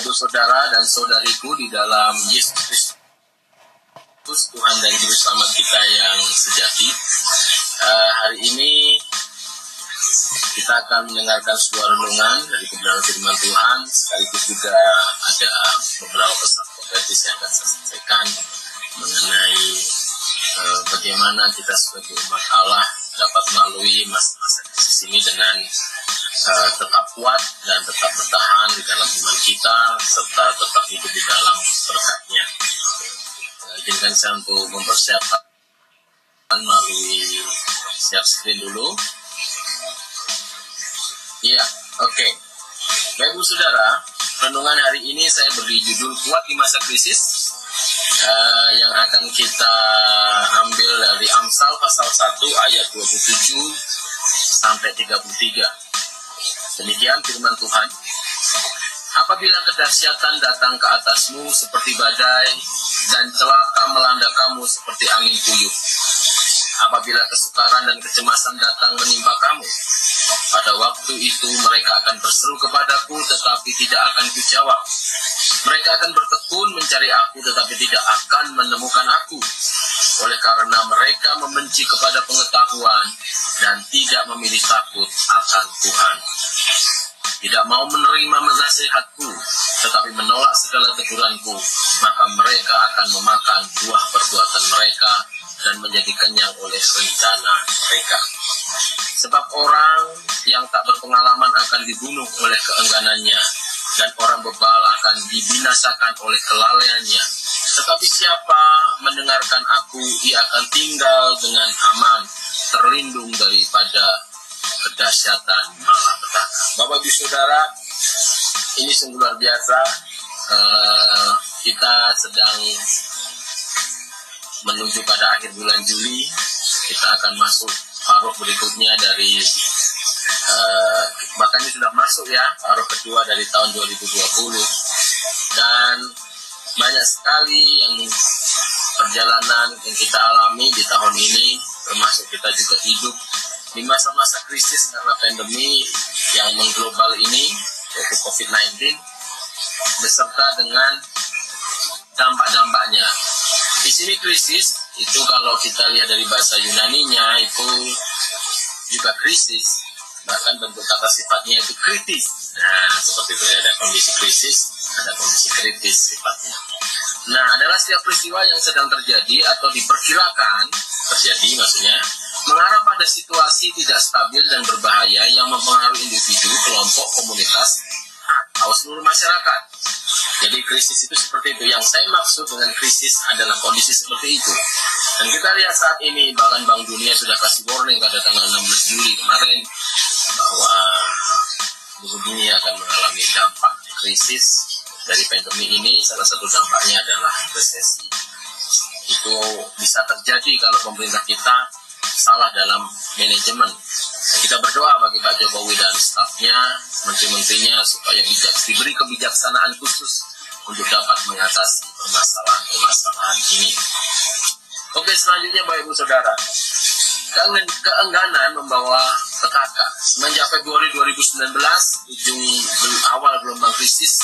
Bapak Saudara dan Saudariku di dalam Yesus Kristus Tuhan dan Juru Selamat kita yang sejati. Uh, hari ini kita akan mendengarkan sebuah renungan dari kebenaran firman Tuhan, sekaligus juga ada beberapa pesan profetis yang akan saya sampaikan mengenai uh, bagaimana kita sebagai umat Allah dapat melalui masa-masa krisis ini dengan uh, tetap kuat dan tetap bertahan di dalam iman kita serta tetap hidup di dalam berkatnya. Izinkan saya untuk mempersiapkan melalui siap screen dulu. Iya, oke. Okay. Baik Saudara, renungan hari ini saya beri judul Kuat di Masa Krisis uh, yang akan kita ambil dari Amsal pasal 1 ayat 27 sampai 33. Demikian firman Tuhan. Apabila kedahsyatan datang ke atasmu seperti badai dan celaka melanda kamu seperti angin puyuh. Apabila kesukaran dan kecemasan datang menimpa kamu, pada waktu itu mereka akan berseru kepadaku tetapi tidak akan kujawab. Mereka akan bertekun mencari aku tetapi tidak akan menemukan aku. Oleh karena mereka membenci kepada pengetahuan dan tidak memilih takut akan Tuhan tidak mau menerima nasihatku, tetapi menolak segala teguranku, maka mereka akan memakan buah perbuatan mereka dan menjadi kenyang oleh rencana mereka. Sebab orang yang tak berpengalaman akan dibunuh oleh keengganannya, dan orang bebal akan dibinasakan oleh kelalaiannya. Tetapi siapa mendengarkan aku, ia akan tinggal dengan aman, terlindung daripada kedahsyatan malapetaka. Bapak Ibu Saudara, ini sungguh luar biasa. Uh, kita sedang menuju pada akhir bulan Juli. Kita akan masuk paruh berikutnya dari uh, bahkan ini sudah masuk ya paruh kedua dari tahun 2020 dan banyak sekali yang perjalanan yang kita alami di tahun ini termasuk kita juga hidup di masa-masa krisis karena pandemi yang mengglobal ini yaitu COVID-19 beserta dengan dampak-dampaknya. Di sini krisis itu kalau kita lihat dari bahasa Yunani-nya itu juga krisis, bahkan bentuk kata sifatnya itu kritis. Nah, seperti itu ada kondisi krisis, ada kondisi kritis sifatnya. Nah, adalah setiap peristiwa yang sedang terjadi atau diperkirakan terjadi maksudnya mengarah pada situasi tidak stabil dan berbahaya yang mempengaruhi individu, kelompok, komunitas, atau seluruh masyarakat. Jadi krisis itu seperti itu. Yang saya maksud dengan krisis adalah kondisi seperti itu. Dan kita lihat saat ini bahkan Bank Dunia sudah kasih warning pada tanggal 16 Juli kemarin bahwa seluruh dunia akan mengalami dampak krisis dari pandemi ini. Salah satu dampaknya adalah resesi. Itu bisa terjadi kalau pemerintah kita salah dalam manajemen. kita berdoa bagi Pak Jokowi dan stafnya, menteri-menterinya supaya bijak, diberi kebijaksanaan khusus untuk dapat mengatasi permasalahan-permasalahan ini. Oke, selanjutnya Bapak Ibu Saudara. Keengganan membawa petaka. Semenjak Februari 2019, ujung awal gelombang krisis,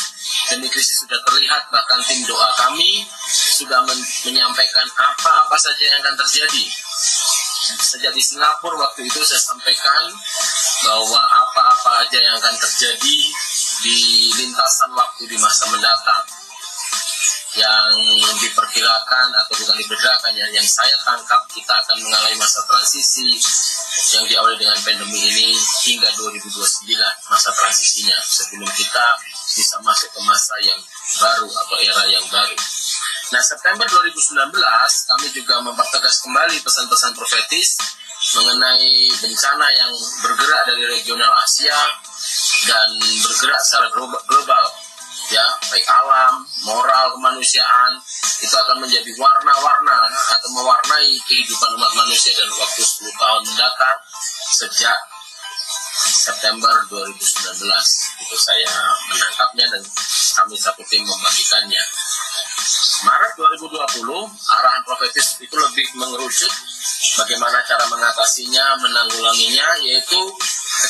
demi krisis sudah terlihat, bahkan tim doa kami sudah men menyampaikan apa-apa saja yang akan terjadi sejak di Singapura waktu itu saya sampaikan bahwa apa-apa aja yang akan terjadi di lintasan waktu di masa mendatang yang diperkirakan atau bukan diperkirakan ya, yang saya tangkap kita akan mengalami masa transisi yang diawali dengan pandemi ini hingga 2029 masa transisinya sebelum kita bisa masuk ke masa yang baru atau era yang baru. Nah, September 2019 kami juga mempertegas kembali pesan-pesan profetis mengenai bencana yang bergerak dari regional Asia dan bergerak secara global ya. Baik alam, moral, kemanusiaan itu akan menjadi warna-warna atau mewarnai kehidupan umat manusia dan waktu 10 tahun mendatang sejak September 2019 itu saya menangkapnya dan kami satu tim membagikannya. Maret 2020, arahan profetis itu lebih mengerucut bagaimana cara mengatasinya, menanggulanginya, yaitu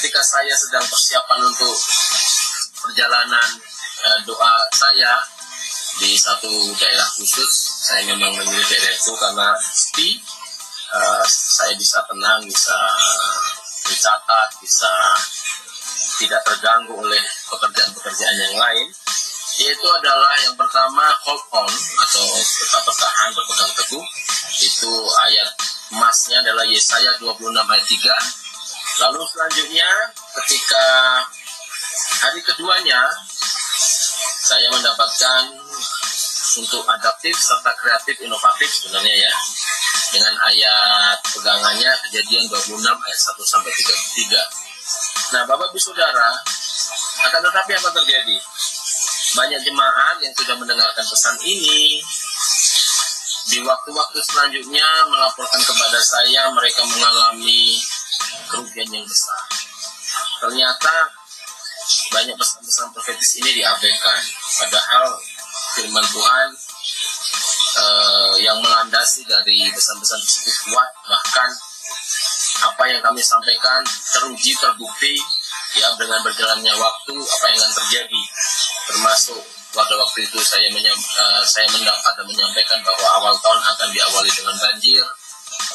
ketika saya sedang persiapan untuk perjalanan uh, doa saya di satu daerah khusus. Saya memang memilih daerah itu karena sepi uh, saya bisa tenang bisa dicatat bisa tidak terganggu oleh pekerjaan-pekerjaan yang lain yaitu adalah yang pertama hold on atau tetap bertahan berpegang teguh. Itu ayat emasnya adalah Yesaya 26 ayat 3 lalu selanjutnya ketika hari keduanya saya mendapatkan untuk adaptif serta kreatif inovatif sebenarnya ya dengan ayat pegangannya kejadian 26 ayat 1 sampai 33. Nah, Bapak Ibu Saudara, akan tetapi apa terjadi? Banyak jemaat yang sudah mendengarkan pesan ini di waktu-waktu selanjutnya melaporkan kepada saya mereka mengalami kerugian yang besar. Ternyata banyak pesan-pesan profetis ini diabaikan. Padahal firman Tuhan uh, yang melandasi dari pesan-pesan tersebut kuat. Bahkan apa yang kami sampaikan teruji terbukti ya dengan berjalannya waktu apa yang akan terjadi. Termasuk pada waktu itu saya menyam, uh, saya mendapat dan menyampaikan bahwa awal tahun akan diawali dengan banjir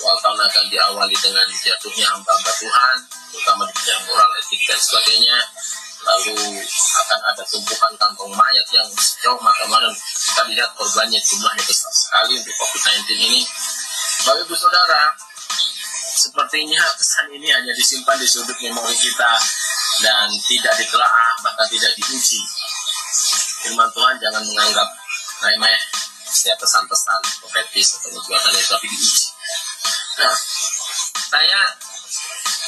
awal tahun akan diawali dengan jatuhnya hamba-hamba Tuhan terutama di bidang moral etik dan sebagainya lalu akan ada tumpukan kantong mayat yang sejauh mata mana kita lihat korbannya jumlahnya besar sekali untuk COVID-19 ini. Bapak Ibu Saudara, sepertinya pesan ini hanya disimpan di sudut memori kita dan tidak ditelaah bahkan tidak diuji. Firman Tuhan jangan menganggap remeh setiap pesan-pesan profetis atau nubuatan itu tapi diuji. Nah, saya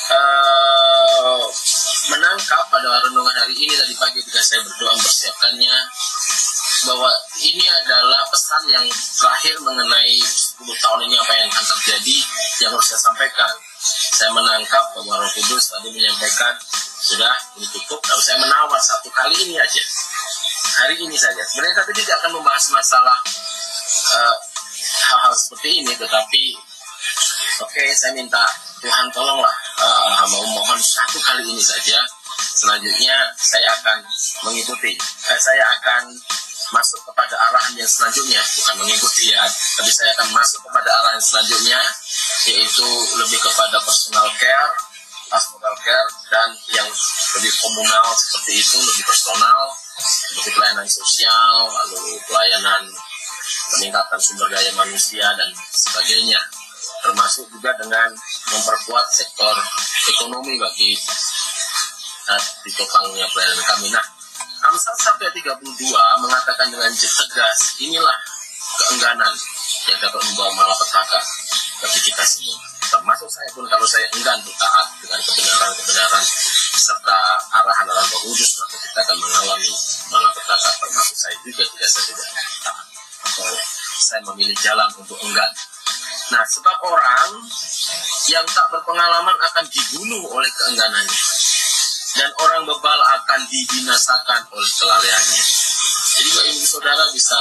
uh, menangkap pada renungan hari ini tadi pagi ketika saya berdoa mempersiapkannya bahwa ini adalah pesan yang terakhir mengenai 10 tahun ini apa yang akan terjadi yang harus saya sampaikan. Saya menangkap bahwa Roh Kudus tadi menyampaikan sudah ini cukup. Lalu saya menawar satu kali ini aja. Hari ini saja. Sebenarnya saya tidak akan membahas masalah eh, hal-hal uh, seperti ini, tetapi oke okay, saya minta Tuhan tolonglah uh, hamba mohon satu kali ini saja. Selanjutnya saya akan mengikuti. Eh, saya akan masuk kepada arahan yang selanjutnya, bukan mengikuti ya, tapi saya akan masuk kepada arahan selanjutnya, yaitu lebih kepada personal care, pastoral care, dan yang lebih komunal seperti itu, lebih personal, seperti pelayanan sosial, lalu pelayanan peningkatan sumber daya manusia dan sebagainya termasuk juga dengan memperkuat sektor ekonomi bagi uh, di topangnya pelayanan kami. Nah, Amsal sampai 32 mengatakan dengan tegas, inilah keengganan yang dapat membawa malapetaka bagi kita semua. Termasuk saya pun kalau saya enggan untuk taat dengan kebenaran-kebenaran serta arahan-arahan Roh Kudus, maka kita akan mengalami malapetaka. Termasuk saya juga tidak saya tidak taat atau saya memilih jalan untuk enggan Nah, sebab orang yang tak berpengalaman akan dibunuh oleh keengganannya. Dan orang bebal akan dibinasakan oleh kelalaiannya. Jadi Bapak Ibu Saudara bisa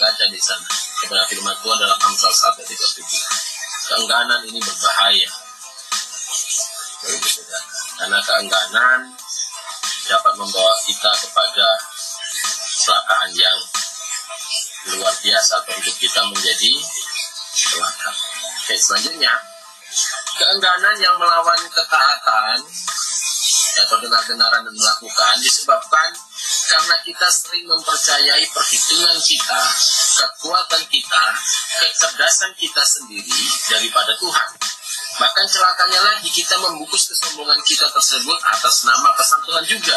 baca di sana. Kepada firman Tuhan dalam Amsal 1 ayat 33. Keengganan ini berbahaya. Karena keengganan dapat membawa kita kepada kecelakaan yang luar biasa atau hidup kita menjadi celaka. Oke, selanjutnya keengganan yang melawan ketaatan atau dengar-dengaran dan melakukan disebabkan karena kita sering mempercayai perhitungan kita, kekuatan kita, kecerdasan kita sendiri daripada Tuhan. Bahkan celakanya lagi kita membungkus kesombongan kita tersebut atas nama pesan Tuhan juga.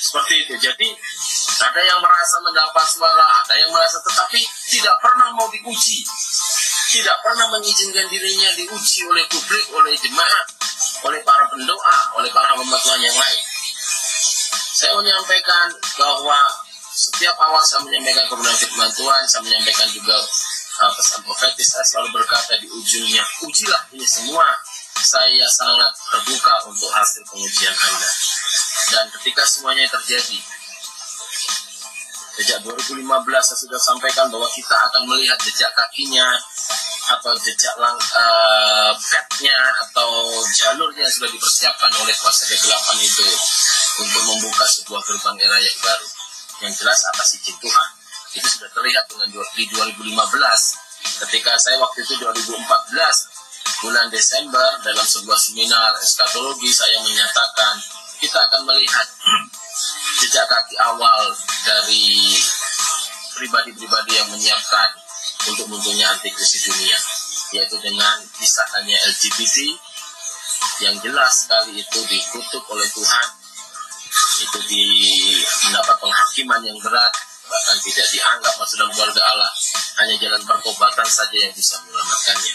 Seperti itu. Jadi ada yang merasa mendapat suara, ada yang merasa tetapi tidak pernah mau diuji tidak pernah mengizinkan dirinya diuji oleh publik, oleh jemaat, oleh para pendoa, oleh para hamba Tuhan yang lain. Saya menyampaikan bahwa setiap awal saya menyampaikan kebenaran firman Tuhan, saya menyampaikan juga uh, pesan profetis, saya selalu berkata di ujungnya, ujilah ini semua. Saya sangat terbuka untuk hasil pengujian Anda. Dan ketika semuanya terjadi, Sejak 2015 saya sudah sampaikan bahwa kita akan melihat jejak kakinya atau jejak lang uh, petnya atau jalurnya yang sudah dipersiapkan oleh kuasa kegelapan itu untuk membuka sebuah gerbang era yang baru. yang jelas atas izin Tuhan. Itu sudah terlihat dengan di 2015 ketika saya waktu itu 2014 bulan Desember dalam sebuah seminar eskatologi saya menyatakan kita akan melihat jejak kaki awal dari pribadi-pribadi yang menyiapkan untuk munculnya antikris di dunia yaitu dengan kisahnya LGBT yang jelas sekali itu dikutuk oleh Tuhan itu di mendapat penghakiman yang berat bahkan tidak dianggap masuk dalam keluarga Allah hanya jalan pertobatan saja yang bisa menyelamatkannya.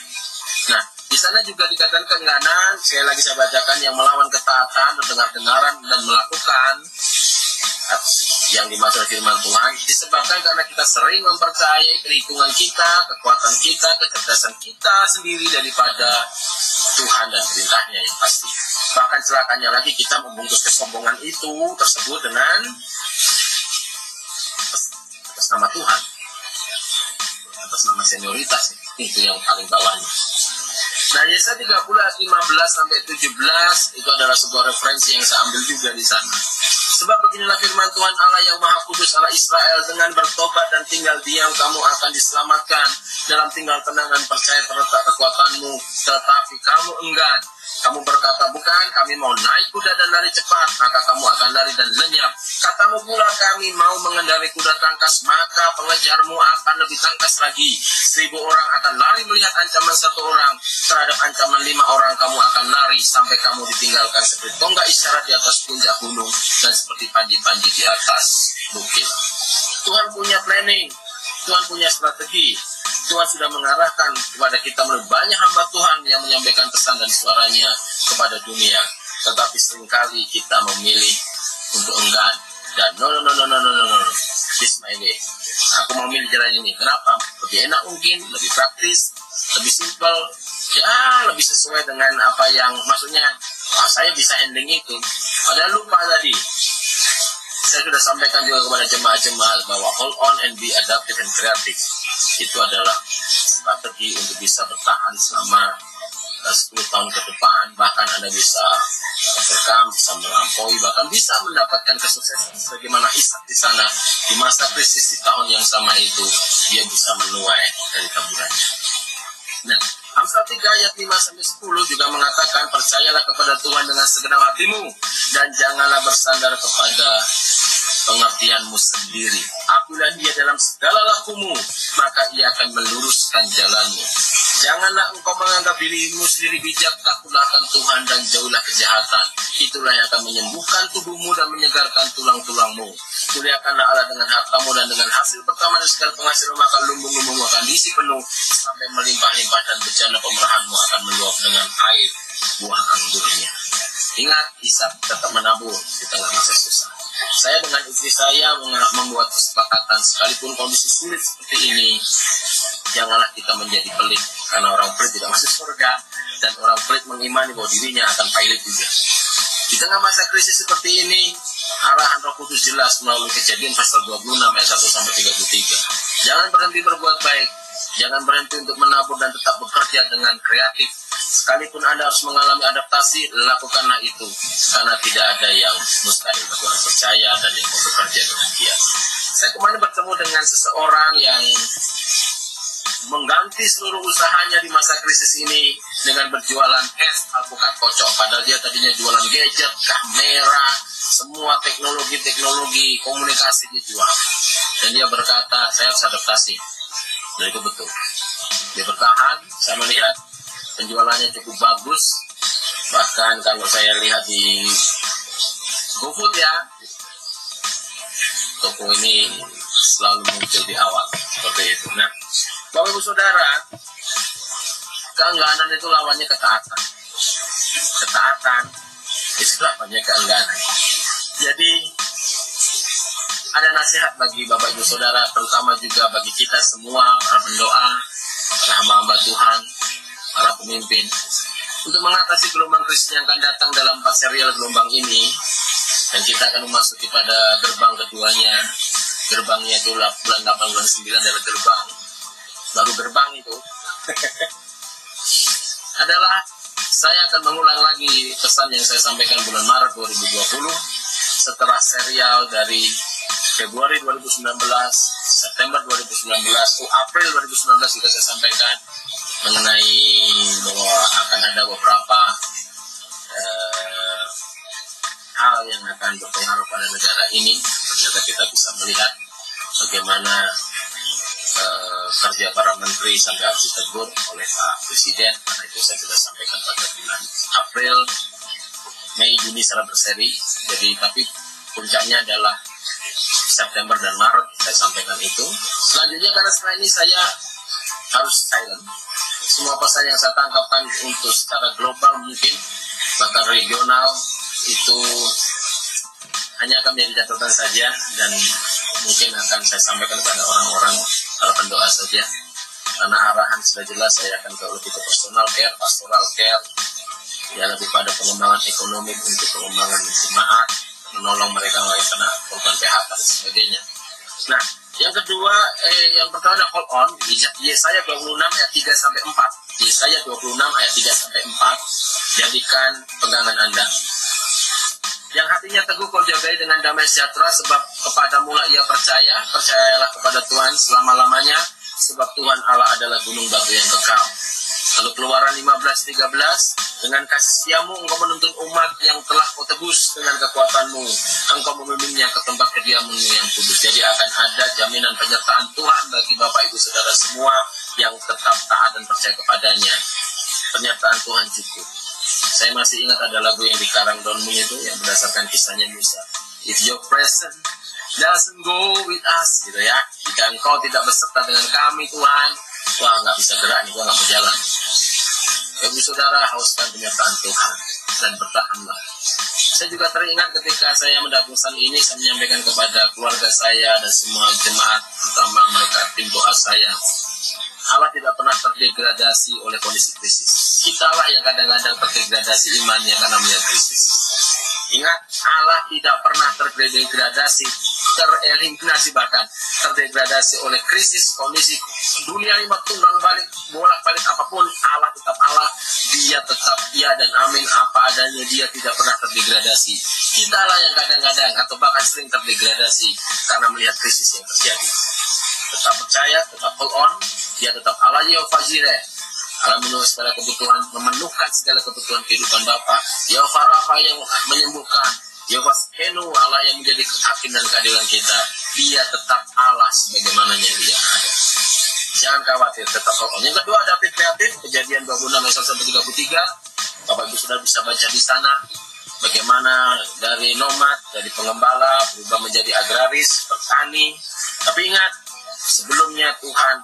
Nah di sana juga dikatakan keenganan sekali lagi saya bacakan yang melawan ketaatan dengar-dengaran dan melakukan yang dimaksud firman Tuhan disebabkan karena kita sering mempercayai perhitungan kita, kekuatan kita, kecerdasan kita sendiri daripada Tuhan dan perintahnya yang pasti. Bahkan celakanya lagi kita membungkus kesombongan itu tersebut dengan atas nama Tuhan. Atas nama senioritas itu yang paling bawahnya. Nah, Yesaya 30 ayat 15 sampai 17 itu adalah sebuah referensi yang saya ambil juga di sana. Sebab beginilah firman Tuhan Allah yang Maha Kudus Allah Israel. Dengan bertobat dan tinggal diam kamu akan diselamatkan. Dalam tinggal tenang dan percaya terletak kekuatanmu. Tetapi kamu enggan kamu berkata, bukan, kami mau naik kuda dan lari cepat, maka kamu akan lari dan lenyap. Katamu pula kami mau mengendarai kuda tangkas, maka pengejarmu akan lebih tangkas lagi. Seribu orang akan lari melihat ancaman satu orang, terhadap ancaman lima orang kamu akan lari, sampai kamu ditinggalkan seperti tonggak isyarat di atas puncak gunung, dan seperti panji-panji di atas bukit. Tuhan punya planning, Tuhan punya strategi, Tuhan sudah mengarahkan kepada kita melalui banyak hamba Tuhan yang menyampaikan pesan dan suaranya kepada dunia. Tetapi sering kali kita memilih untuk enggan dan no no no no no no no no this my way. Aku mau milih jalan ini. Kenapa? Lebih enak mungkin, lebih praktis, lebih simpel, ya lebih sesuai dengan apa yang maksudnya oh, saya bisa handling itu. Padahal lupa tadi saya sudah sampaikan juga kepada jemaah-jemaah bahwa hold on and be adaptive and creative itu adalah strategi untuk bisa bertahan selama 10 eh, tahun ke depan. Bahkan Anda bisa overcome, bisa melampaui bahkan bisa mendapatkan kesuksesan sebagaimana Ishak di sana. Di masa krisis di tahun yang sama itu dia bisa menuai dari taburannya nah Amsal 3 ayat 5 sampai 10 juga mengatakan percayalah kepada Tuhan dengan segenap hatimu dan janganlah bersandar kepada pengertianmu sendiri. Apabila dia dalam segala lakumu, maka ia akan meluruskan jalanmu. Janganlah engkau menganggap dirimu sendiri bijak, takutlah akan Tuhan dan jauhlah kejahatan. Itulah yang akan menyembuhkan tubuhmu dan menyegarkan tulang-tulangmu. Muliakanlah Allah dengan hartamu dan dengan hasil pertama dan segala penghasilan maka lumbung-lumbungmu akan diisi penuh sampai melimpah-limpah dan bejana pemerahanmu akan meluap dengan air buah anggurnya. Ingat, Ishak tetap menabur di tengah masa susah. Saya dengan istri saya membuat kesepakatan sekalipun kondisi sulit seperti ini, janganlah kita menjadi pelit karena orang pelit tidak masuk surga dan orang pelit mengimani bahwa dirinya akan pilot juga. Di tengah masa krisis seperti ini, arahan Roh Kudus jelas melalui kejadian pasal 26 ayat 1 sampai 33. Jangan berhenti berbuat baik, jangan berhenti untuk menabur dan tetap bekerja dengan kreatif Sekalipun Anda harus mengalami adaptasi, lakukanlah itu. Karena tidak ada yang mustahil bagi orang percaya dan yang mau bekerja dengan dia. Saya kemarin bertemu dengan seseorang yang mengganti seluruh usahanya di masa krisis ini dengan berjualan es alpukat kocok. Padahal dia tadinya jualan gadget, kamera, semua teknologi-teknologi komunikasi dia jual. Dan dia berkata, saya harus adaptasi. Dan itu betul. Dia bertahan, saya melihat penjualannya cukup bagus. Bahkan kalau saya lihat di GoFood ya toko ini selalu muncul di awal seperti itu. Nah Bapak Ibu Saudara keengganan itu lawannya ketaatan. Ketaatan itu lawannya keengganan. Jadi ada nasihat bagi Bapak Ibu Saudara terutama juga bagi kita semua para pendoa para hamba-hamba Tuhan para pemimpin. Untuk mengatasi gelombang krisis yang akan datang dalam empat serial gelombang ini dan kita akan memasuki pada gerbang keduanya gerbangnya itu bulan 8 bulan 9 dari gerbang. Baru gerbang itu. Adalah saya akan mengulang lagi pesan yang saya sampaikan bulan Maret 2020 setelah serial dari Februari 2019, September 2019, April 2019 juga saya sampaikan mengenai ada beberapa uh, hal yang akan berpengaruh pada negara ini. Ternyata kita bisa melihat bagaimana uh, kerja para menteri sampai harus ditegur oleh Pak Presiden. Karena itu saya sudah sampaikan pada bulan April, Mei, Juni secara berseri. Jadi tapi puncaknya adalah September dan Maret saya sampaikan itu. Selanjutnya karena setelah ini saya harus silent semua pesan yang saya tangkapkan untuk secara global mungkin bahkan regional itu hanya akan menjadi catatan saja dan mungkin akan saya sampaikan kepada orang-orang para pendoa saja karena arahan sudah jelas saya akan ke lebih ke personal care, pastoral care ya lebih pada pengembangan ekonomi untuk pengembangan jemaat menolong mereka yang kena korban PHK dan sebagainya. Nah, yang kedua, eh, yang pertama adalah hold on. Yesaya 26 ayat 3 sampai 4. Yesaya 26 ayat 3 sampai 4. Jadikan pegangan Anda. Yang hatinya teguh kau jagai dengan damai sejahtera sebab kepada mula ia percaya. Percayalah kepada Tuhan selama-lamanya sebab Tuhan Allah adalah gunung batu yang kekal. Lalu keluaran 15.13 dengan kasih setiamu engkau menuntun umat yang telah kau tebus dengan kekuatanmu. Engkau memimpinnya ke tempat kediamanmu yang kudus. Jadi akan ada jaminan penyertaan Tuhan bagi Bapak Ibu Saudara semua yang tetap taat dan percaya kepadanya. Penyertaan Tuhan cukup. Saya masih ingat ada lagu yang dikarang Don itu yang berdasarkan kisahnya Musa. If your presence doesn't go with us, gitu ya. Jika engkau tidak berserta dengan kami Tuhan, wah nggak bisa gerak nih, gua nggak mau jalan. Ibu saudara hauskan penyertaan Tuhan dan bertahanlah. Saya juga teringat ketika saya mendapat ini, saya menyampaikan kepada keluarga saya dan semua jemaat, terutama mereka tim doa saya. Allah tidak pernah terdegradasi oleh kondisi krisis. Kitalah yang kadang-kadang terdegradasi imannya karena melihat krisis. Ingat, Allah tidak pernah terdegradasi, tereliminasi bahkan terdegradasi oleh krisis kondisi dunia lima tunggang balik bolak balik apa pun Allah tetap Allah dia tetap ia dan amin. Apa adanya dia tidak pernah terdegradasi. Kita lah yang kadang-kadang atau bahkan sering terdegradasi karena melihat krisis yang terjadi. Tetap percaya tetap hold on dia tetap Allah Yehova Jireh Allah memenuhi segala kebutuhan, memenuhkan segala kebutuhan kehidupan Bapak. Yehova Rafa yang menyembuhkan, Yehova Henu Allah yang menjadi hakim dan keadilan kita. Dia tetap Allah sebagaimana yang dia ada. Jangan khawatir, tetap Allah. Yang kedua ada kreatif, kejadian 26 ayat sampai 33. Bapak Ibu sudah bisa baca di sana bagaimana dari nomad, dari pengembala berubah menjadi agraris, petani. Tapi ingat, sebelumnya Tuhan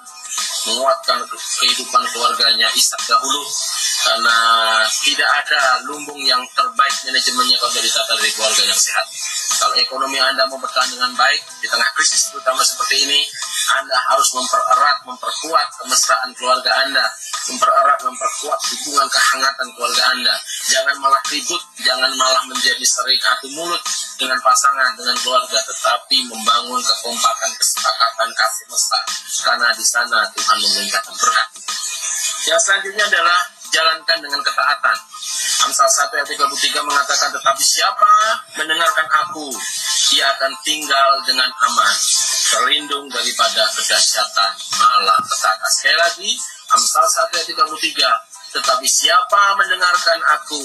menguatkan kehidupan keluarganya Ishak dahulu karena tidak ada lumbung yang terbaik manajemennya kalau ditata dari keluarga yang sehat. Kalau ekonomi Anda mau bertahan dengan baik di tengah krisis terutama seperti ini, Anda harus mempererat, memperkuat kemesraan keluarga Anda, mempererat, memperkuat hubungan kehangatan keluarga Anda. Jangan malah ribut, jangan malah menjadi sering adu mulut dengan pasangan, dengan keluarga, tetapi membangun kekompakan, kesepakatan, kasih mesra. Karena di sana Tuhan memerintahkan berkat. Yang selanjutnya adalah jalankan dengan ketaatan. Amsal 1 ayat 33 mengatakan, tetapi siapa mendengarkan aku, ia akan tinggal dengan aman, terlindung daripada kedahsyatan malapetaka. Sekali lagi, Amsal 1 ayat 33, tetapi siapa mendengarkan aku,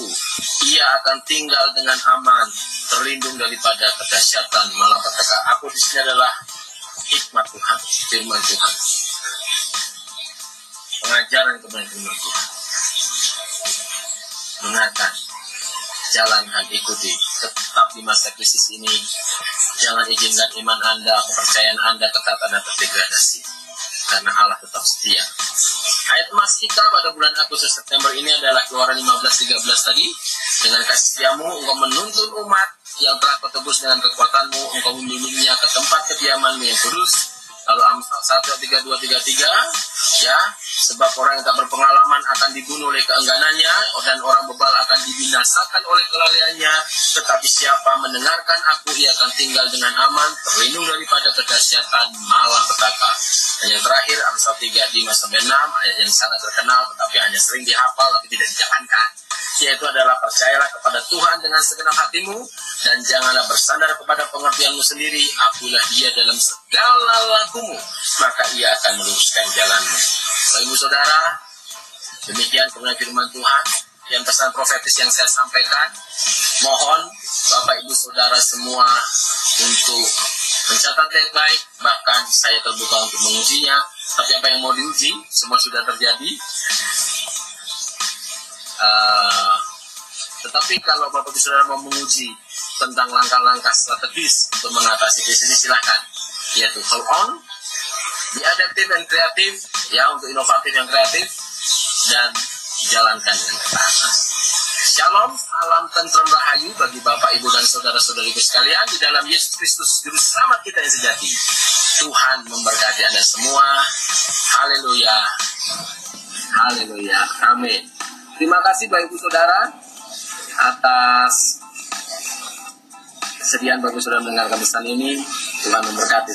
ia akan tinggal dengan aman, terlindung daripada kedahsyatan malapetaka. Aku di sini adalah hikmat Tuhan, firman Tuhan. Pengajaran kepada firman Tuhan mengatakan jalankan ikuti tetap di masa krisis ini jangan izinkan iman anda kepercayaan anda ketaatan dan terdegradasi karena Allah tetap setia. Ayat emas kita pada bulan Agustus September ini adalah keluaran 15-13 tadi. Dengan kasih setiamu engkau menuntun umat yang telah kau dengan kekuatanmu. Engkau membimbingnya ke tempat kediamanmu yang kudus. Lalu Amsal 1, 3, 2, 3, 3, ya, sebab orang yang tak berpengalaman akan dibunuh oleh keengganannya, dan orang bebal akan dibinasakan oleh kelalaiannya, tetapi siapa mendengarkan aku, ia akan tinggal dengan aman, terlindung daripada kedahsyatan malah petaka. Dan yang terakhir, Amsal 3, 5, sampai 6, ayat yang sangat terkenal, tetapi hanya sering dihafal, tapi tidak dijalankan yaitu adalah percayalah kepada Tuhan dengan segenap hatimu dan janganlah bersandar kepada pengertianmu sendiri. Akulah dia dalam segala lakumu, maka ia akan meluruskan jalanmu. Bapak Ibu Saudara, demikian kebenaran firman Tuhan yang pesan profetis yang saya sampaikan. Mohon Bapak Ibu Saudara semua untuk mencatat baik-baik, bahkan saya terbuka untuk mengujinya. Tapi apa yang mau diuji, semua sudah terjadi. Uh, tetapi kalau Bapak Saudara mau menguji tentang langkah-langkah strategis untuk mengatasi krisis ini silahkan. Yaitu hold on, be adaptive dan kreatif, ya untuk inovatif yang kreatif, dan jalankan dengan ketaatan. Shalom, salam tentram rahayu bagi Bapak, Ibu, dan saudara-saudariku sekalian di dalam Yesus Kristus, Juru Selamat kita yang sejati. Tuhan memberkati Anda semua. Haleluya. Haleluya. Amin. Terima kasih Bapak Ibu Saudara atas kesediaan Bapak Saudara mendengarkan pesan ini. Tuhan memberkati.